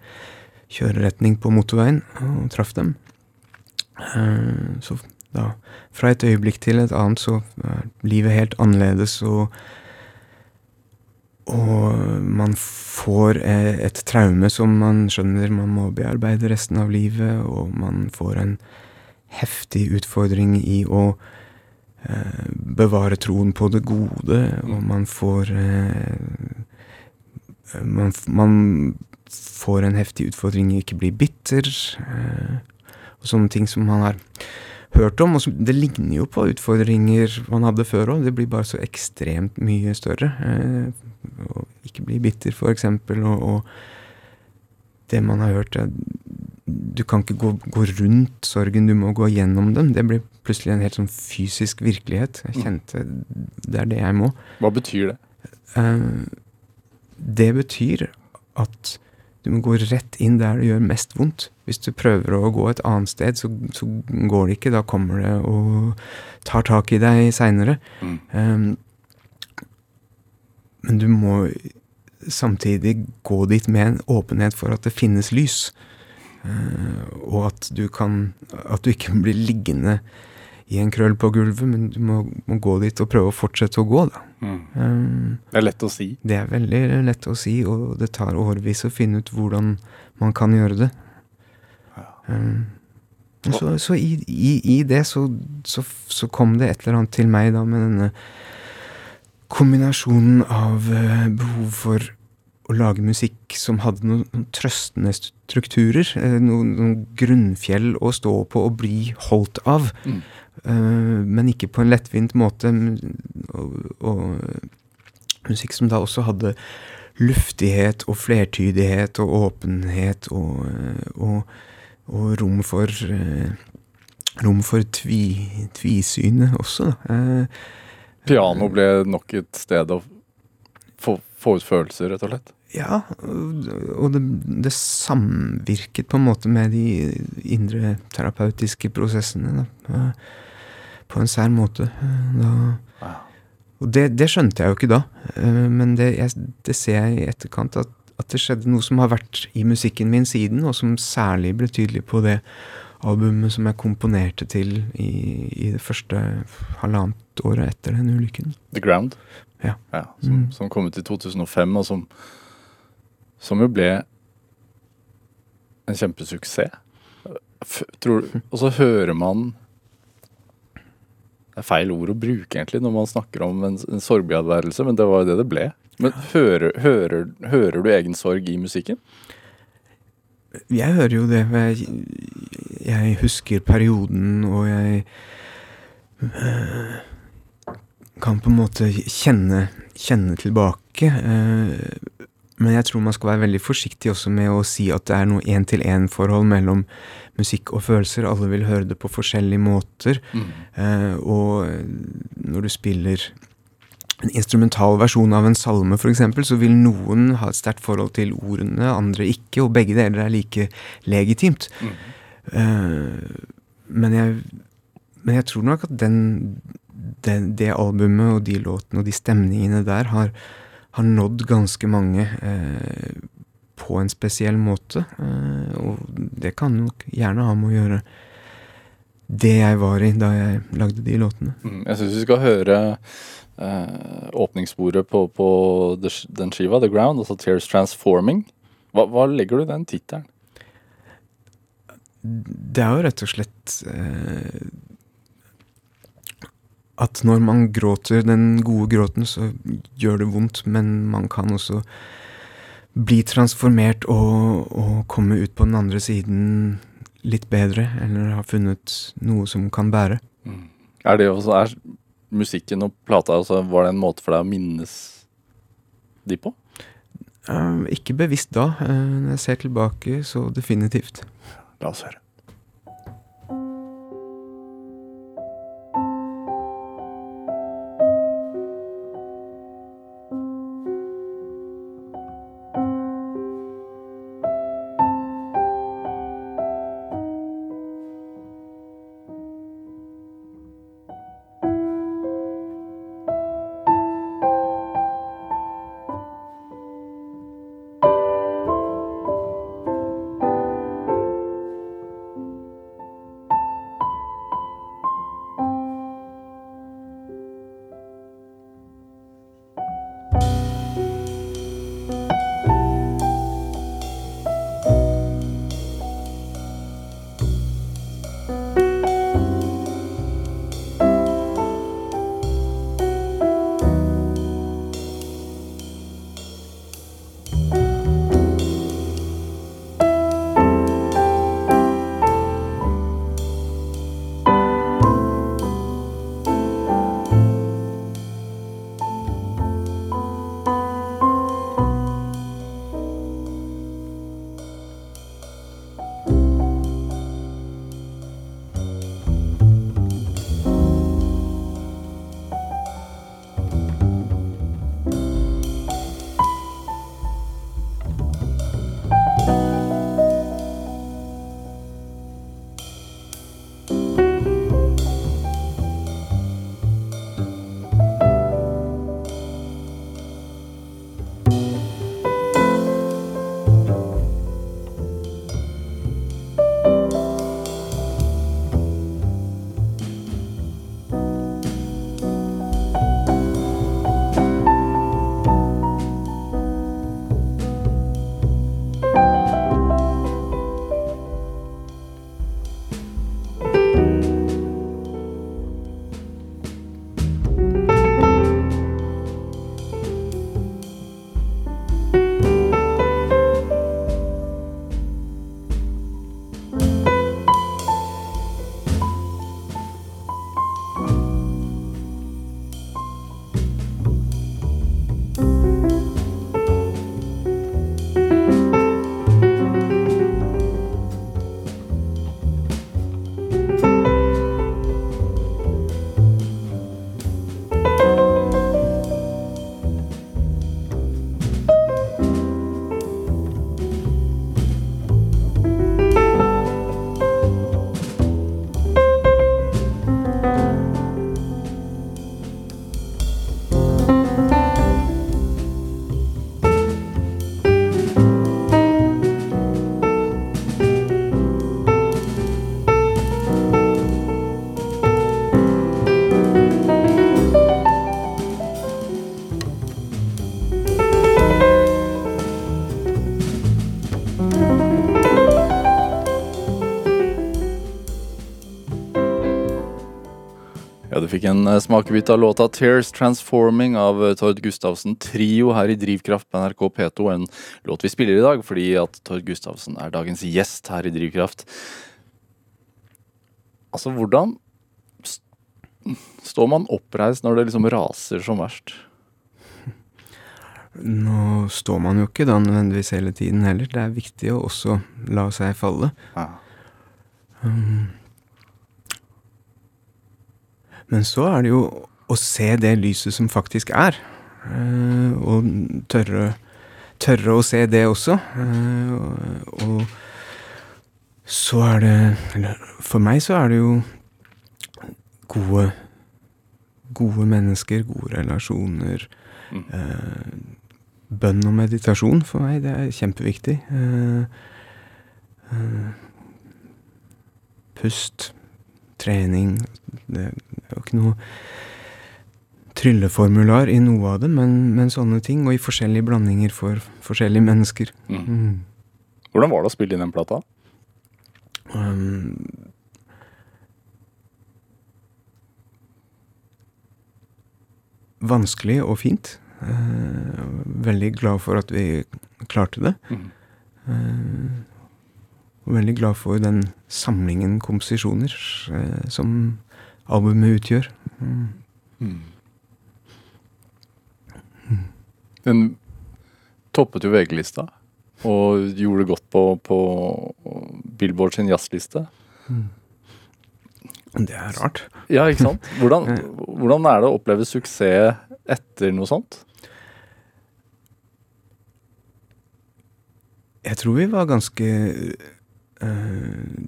kjøreretning på motorveien og traff dem. Så da fra et øyeblikk til et annet så er livet helt annerledes, og, og man får eh, et traume som man skjønner man må bearbeide resten av livet, og man får en heftig utfordring i å eh, bevare troen på det gode, og man får eh, man, man får en heftig utfordring i ikke bli bitter. Eh, og sånne ting som man har hørt om. Og det ligner jo på utfordringer man hadde før òg, det blir bare så ekstremt mye større. Eh, å ikke bli bitter, eksempel, og, og det man har hørt, er du kan ikke gå, gå, rundt sorgen, du må gå gjennom den. Det blir plutselig en helt sånn fysisk virkelighet. Jeg mm. kjente det er det jeg må. Hva betyr det? Uh, det betyr at du må gå rett inn der det gjør mest vondt. Hvis du prøver å gå et annet sted, så, så går det ikke. Da kommer det og tar tak i deg seinere. Mm. Um, men du må samtidig gå dit med en åpenhet for at det finnes lys. Uh, og at du kan At du ikke blir liggende i en krøll på gulvet, men du må, må, gå dit og prøve å fortsette å gå, da. Mm. Um, det er lett å si. Det er veldig lett å si, og det tar årevis å finne ut hvordan man kan gjøre det. Ja. Um, så, så i, i, i, det så, så, så, kom det et eller annet til meg da med denne kombinasjonen av uh, behov for å lage musikk som hadde noen, trøstende strukturer. Uh, noen, noen, grunnfjell å stå på og bli holdt av. Mm. Uh, men ikke på en lettvint måte. Og, og musikk som da også hadde luftighet og flertydighet og åpenhet og, og, og rom for uh, rom for tvi, tvisynet også, da. Uh, Piano ble nok et sted å få, få ut følelser, rett og slett? Ja, og det, det, samvirket på en måte med de indre terapeutiske prosessene. Da på en sær måte. Da, og det, det, skjønte jeg jo ikke da, eh, men det, jeg, det ser jeg i etterkant at, at, det skjedde noe som har vært i musikken min siden, og som særlig ble tydelig på det albumet som jeg komponerte til i, i det første halvannet året etter den ulykken. The Ground? Ja. ja som, mm. som, kom ut i 2005, og som, som jo ble en kjempesuksess. Tror, og så hører man det er feil ord å bruke egentlig når man snakker om en, en sorgbeadværelse, men det var jo det det ble. Men hører, hører, hører, du egen sorg i musikken? Jeg hører jo det. Jeg, jeg husker perioden, og jeg øh, kan på en måte kjenne, kjenne tilbake. Men jeg tror man skal være veldig forsiktig også med å si at det er noe én-til-én-forhold mellom musikk og følelser. Alle vil høre det på forskjellige måter. Mm. Eh, og når du spiller en instrumental versjon av en salme, f.eks., så vil noen ha et sterkt forhold til ordene, andre ikke, og begge deler er like legitimt. Mm. Eh, men, jeg, men, jeg, tror nok at den, den, det albumet og de låtene og de stemningene der har, har nådd ganske mange eh, på en spesiell måte. Eh, og det kan nok gjerne ha med å gjøre det jeg var i da jeg lagde de låtene. Mm, jeg syns vi skal høre eh, åpningssporet på, på, den skiva, The Ground, altså Tears Transforming. Hva, hva legger du i den tittelen? Det er jo rett og slett eh, at når man gråter den gode gråten, så gjør det vondt, men man kan også bli transformert og, og, komme ut på den andre siden litt bedre, eller ha funnet noe som kan bære. Mm. Er det også, er musikken og plata også, Var det en måte for deg å minnes de på? Uh, ikke bevisst da. Uh, når jeg ser tilbake, så definitivt. La oss høre. Fikk en eh, smakebit av låta 'Tears Transforming' av eh, Tord Gustavsen Trio her i Drivkraft på NRK P2. En låt vi spiller i dag fordi at Tord Gustavsen er dagens gjest her i Drivkraft. Altså, hvordan står man oppreist når det liksom raser som verst? Nå står man jo ikke da nødvendigvis hele tiden heller. Det er viktig å også la seg falle. Ja. Um, men så er det jo å se det lyset som faktisk er, uh, og tørre, tørre å se det også. Uh, og, så er det Eller for meg så er det jo gode Gode mennesker, gode relasjoner. Mm. Uh, bønn og meditasjon for meg, det er kjempeviktig. pust, trening Det er jo ikke noe trylleformular i noe av det, men, men, sånne ting. Og i forskjellige blandinger for forskjellige mennesker. Mm. Mm. Hvordan var det å spille inn den plata? Um, vanskelig og fint. Uh, veldig glad for at vi klarte det. Mm. Uh, og veldig glad for den samlingen komposisjoner uh, som albumet utgjør. Mm. Mm. Den toppet jo VG-lista og gjorde det godt på, på Billboard sin jazzliste. Mm. Det er rart. Ja, ikke sant? Hvordan, [laughs] hvordan, er det å oppleve suksess etter noe sånt? Jeg tror vi var ganske øh,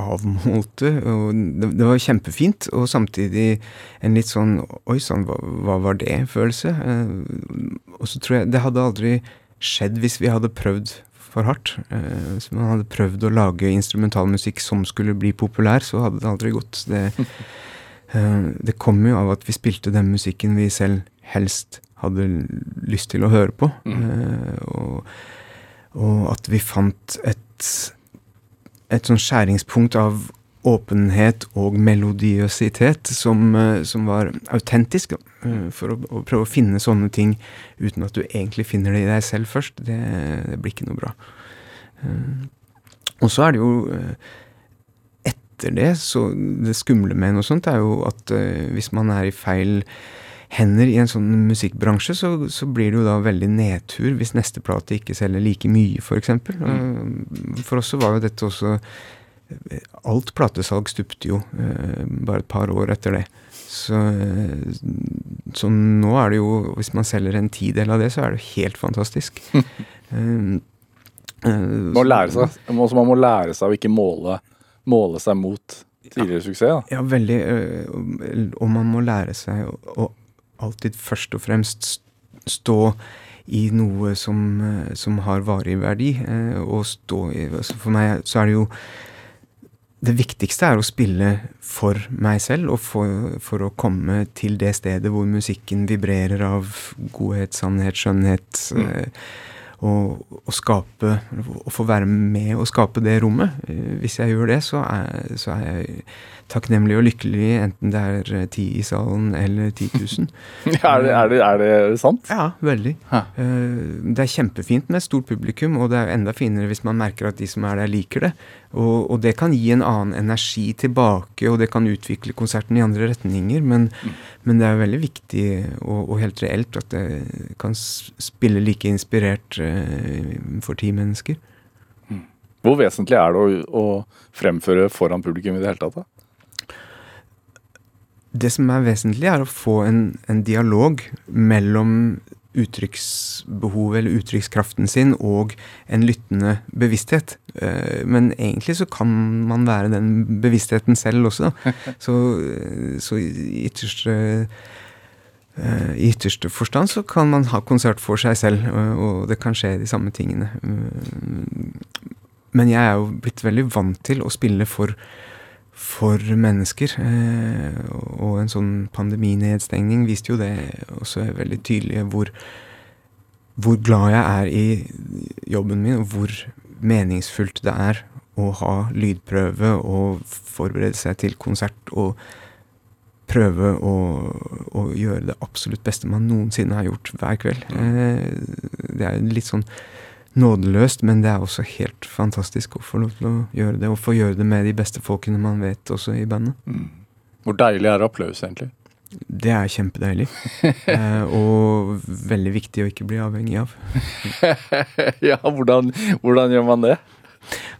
avmålte. Og det, det, var kjempefint, og samtidig en litt sånn Oi sann, hva, hva, var det-følelse. Eh, og så tror jeg Det hadde aldri skjedd hvis vi hadde prøvd for hardt. Eh, hvis man hadde prøvd å lage instrumentalmusikk som skulle bli populær, så hadde det aldri gått. Det, [laughs] eh, det kom jo av at vi spilte den musikken vi selv helst hadde lyst til å høre på. Mm. Eh, og, og at vi fant et et sånn skjæringspunkt av åpenhet og melodiøsitet som, eh, som var autentisk. Eh, for å, å, prøve å finne sånne ting uten at du egentlig finner det i deg selv først, det, det blir ikke noe bra. Eh, og så er det jo Etter det, så det skumle med noe sånt er jo at hvis man er i feil hender i en sånn musikkbransje, så, så, blir det jo da veldig nedtur hvis neste plate ikke selger like mye, f.eks. For, mm. for oss så var jo dette også Alt platesalg stupte jo eh, bare et par år etter det. Så, så, nå er det jo Hvis man selger en tidel av det, så er det jo helt fantastisk. [laughs] um, også man må lære seg å ikke måle, måle seg mot tidligere ja, suksess. Da. Ja, veldig. Og man må lære seg å, å alltid først og fremst stå i noe som, eh, som har varig verdi. Eh, og stå i altså For meg så er det jo det viktigste er å spille for meg selv, og for, for, å komme til det stedet hvor musikken vibrerer av godhet, sannhet, skjønnhet. Mm. Eh, og, og, skape Å få være med og skape det rommet. Hvis jeg gjør det, så er, så er jeg takknemlig og lykkelig, enten det er eh, ti i salen eller 10 000. [laughs] er, det, er, det, er, det, sant? Ja, veldig. Hæ. Eh, det er kjempefint med et stort publikum, og det er enda finere hvis man merker at de som er der, liker det. Og, og det kan gi en annen energi tilbake, og det kan utvikle konserten i andre retninger. Men, mm. men det er veldig viktig og, og, helt reelt at det kan spille like inspirert uh, for ti mennesker. Mm. Hvor vesentlig er det å, å fremføre foran publikum i det hele tatt? da? Det som er vesentlig, er å få en, en dialog mellom uttrykksbehovet eller uttrykkskraften sin og en lyttende bevissthet. Eh, men egentlig så kan man være den bevisstheten selv også. [laughs] Så, så i ytterste eh, i ytterste forstand så kan man ha konsert for seg selv, og det kan skje de samme tingene. Men jeg er jo blitt veldig vant til å spille for for mennesker. Eh, og en sånn pandeminedstengning viste jo det også veldig tydelig hvor, hvor glad jeg er i jobben min, og hvor meningsfullt det er å ha lydprøve og forberede seg til konsert og prøve å, å, gjøre det absolutt beste man noensinne har gjort hver kveld. Eh, det er litt sånn nådeløst, men det er også helt fantastisk å få lov til å gjøre det. Og få gjøre det med de beste folkene man vet også i bandet. Mm. Hvor deilig er applaus, egentlig? Det er kjempedeilig. [laughs] eh, og veldig viktig å ikke bli avhengig av. [laughs] ja, hvordan, hvordan gjør man det?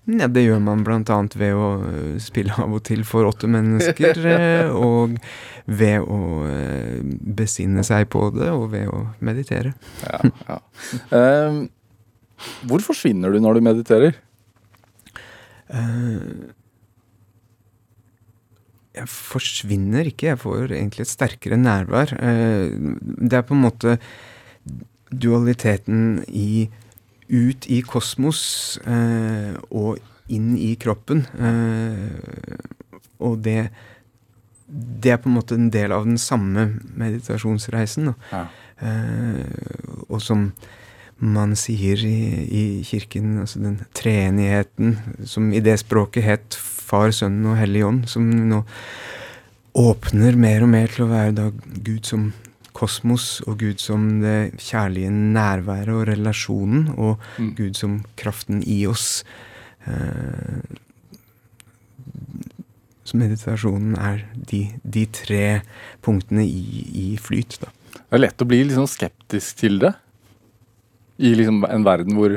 Ja, det gjør man bl.a. ved å eh, spille av og til for åtte mennesker, [laughs] eh, og ved å eh, besinne seg på det, og ved å meditere. ja, ja. Um, hvor forsvinner du når du mediterer? Uh, jeg forsvinner ikke, jeg får egentlig et sterkere nærvær. Uh, det er på en måte dualiteten i ut i kosmos uh, og inn i kroppen. Og det Det er på en måte en del av den samme meditasjonsreisen. Ja. Og som man sier i, i kirken, altså den treenigheten som i det språket het Far, Sønnen og Hellig Ånd, som nå åpner mer og mer til å være da Gud som kosmos og Gud som det kjærlige nærværet og relasjonen, og mm. Gud som kraften i oss. Eh, så meditasjonen er de, de tre punktene i, i, flyt, da. Det er lett å bli liksom skeptisk til det. I liksom en verden hvor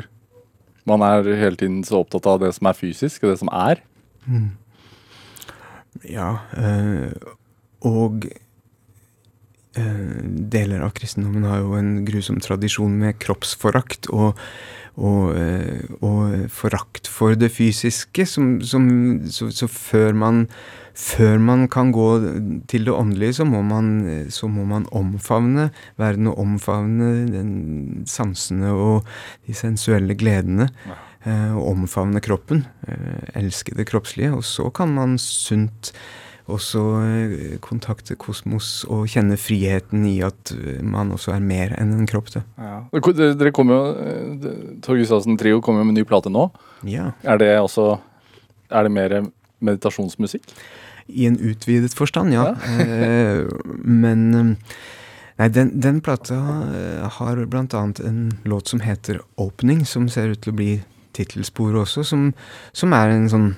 man er hele tiden så opptatt av det som er fysisk, og det som er. Mm. Ja, øh, og øh, deler av kristendommen har jo en grusom tradisjon med kroppsforakt og, og, eh, og forakt for det fysiske. Som, som, så, så før, man, før man kan gå til det åndelige, så må man, så må man omfavne verden og omfavne den sansene og de sensuelle gledene. Ja. og omfavne kroppen. elske det kroppslige. Og så kan man sunt også eh, kontakte kosmos og kjenne friheten i at eh, man også er mer enn en kropp. Det. Ja. Dere kommer jo, eh, Tor Gustavsen Trio kommer jo med ny plate nå. Ja. Er det også Er det mer meditasjonsmusikk? I en utvidet forstand, ja. ja. Men Nei, den, den plata har blant annet en låt som heter 'Opening', som ser ut til å bli tittelspor også, som, som, er en sånn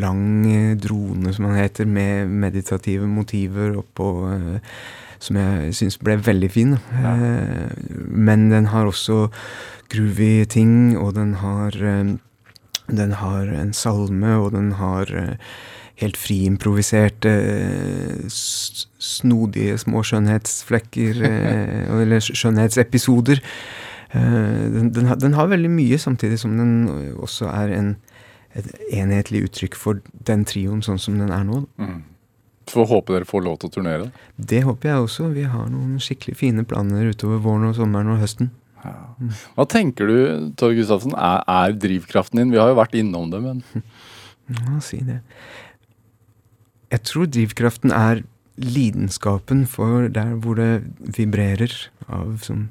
lang drone, som han heter, med meditative motiver oppå uh, Som jeg syns ble veldig fin. Ja. Men den har også groovy ting, og den har Den har en salme, og den har helt friimproviserte, snodige små skjønnhetsflekker, [laughs] eller skjønnhetsepisoder. Eh, den, den, den, har veldig mye, samtidig som den også er en, et enhetlig uttrykk for den trioen sånn som den er nå. Mm. Får håpe dere får lov til å turnere. Det håper jeg også. Vi har noen skikkelig fine planer utover våren og sommeren og høsten. Ja. Mm. Hva tenker du, Torg Gustavsen, er, er, drivkraften din? Vi har jo vært innom det, men [laughs] Ja, si det. Jeg tror drivkraften er lidenskapen for der hvor det vibrerer av sånn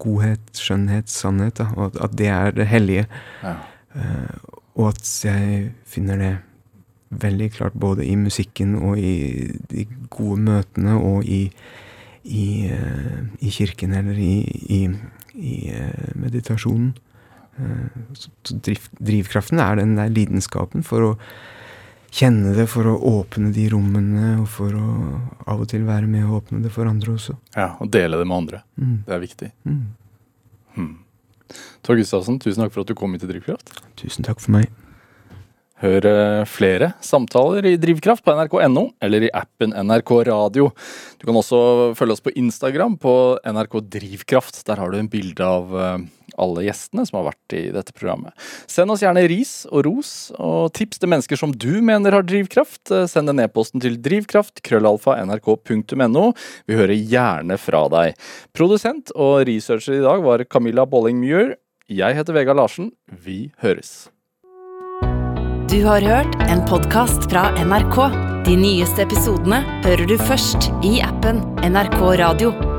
godhet, skjønnhet, sannhet, da, og at, det er det hellige. Ja. Uh, og at jeg finner det veldig klart både i musikken og i de gode møtene og i, i, uh, i kirken eller i, i, i uh, meditasjonen. så driv, drivkraften er den der lidenskapen for å kjenne det, for å åpne de rommene, og for å av og til være med å åpne det for andre også. Ja, og dele det med andre. Mm. Det er viktig. Mm. Hmm. Tor Gustavsen, tusen takk for at du kom hit til Drivkraft. Tusen takk for meg. Hør eh, flere samtaler i Drivkraft på nrk.no eller i appen NRK Radio. Du kan også følge oss på Instagram på NRK Drivkraft. Der har du en bilde av eh, alle gjestene som har vært i dette programmet. Send oss gjerne ris og ros, og tips til mennesker som du mener har drivkraft. Send en e-posten til drivkraft, krøllalfa, nrk.no. Vi hører gjerne fra deg. Produsent og researcher i dag var Camilla Bolling Muir. Jeg heter Vegard Larsen. Vi høres. Du har hørt en podkast fra NRK. De nyeste episodene hører du først i appen NRK Radio.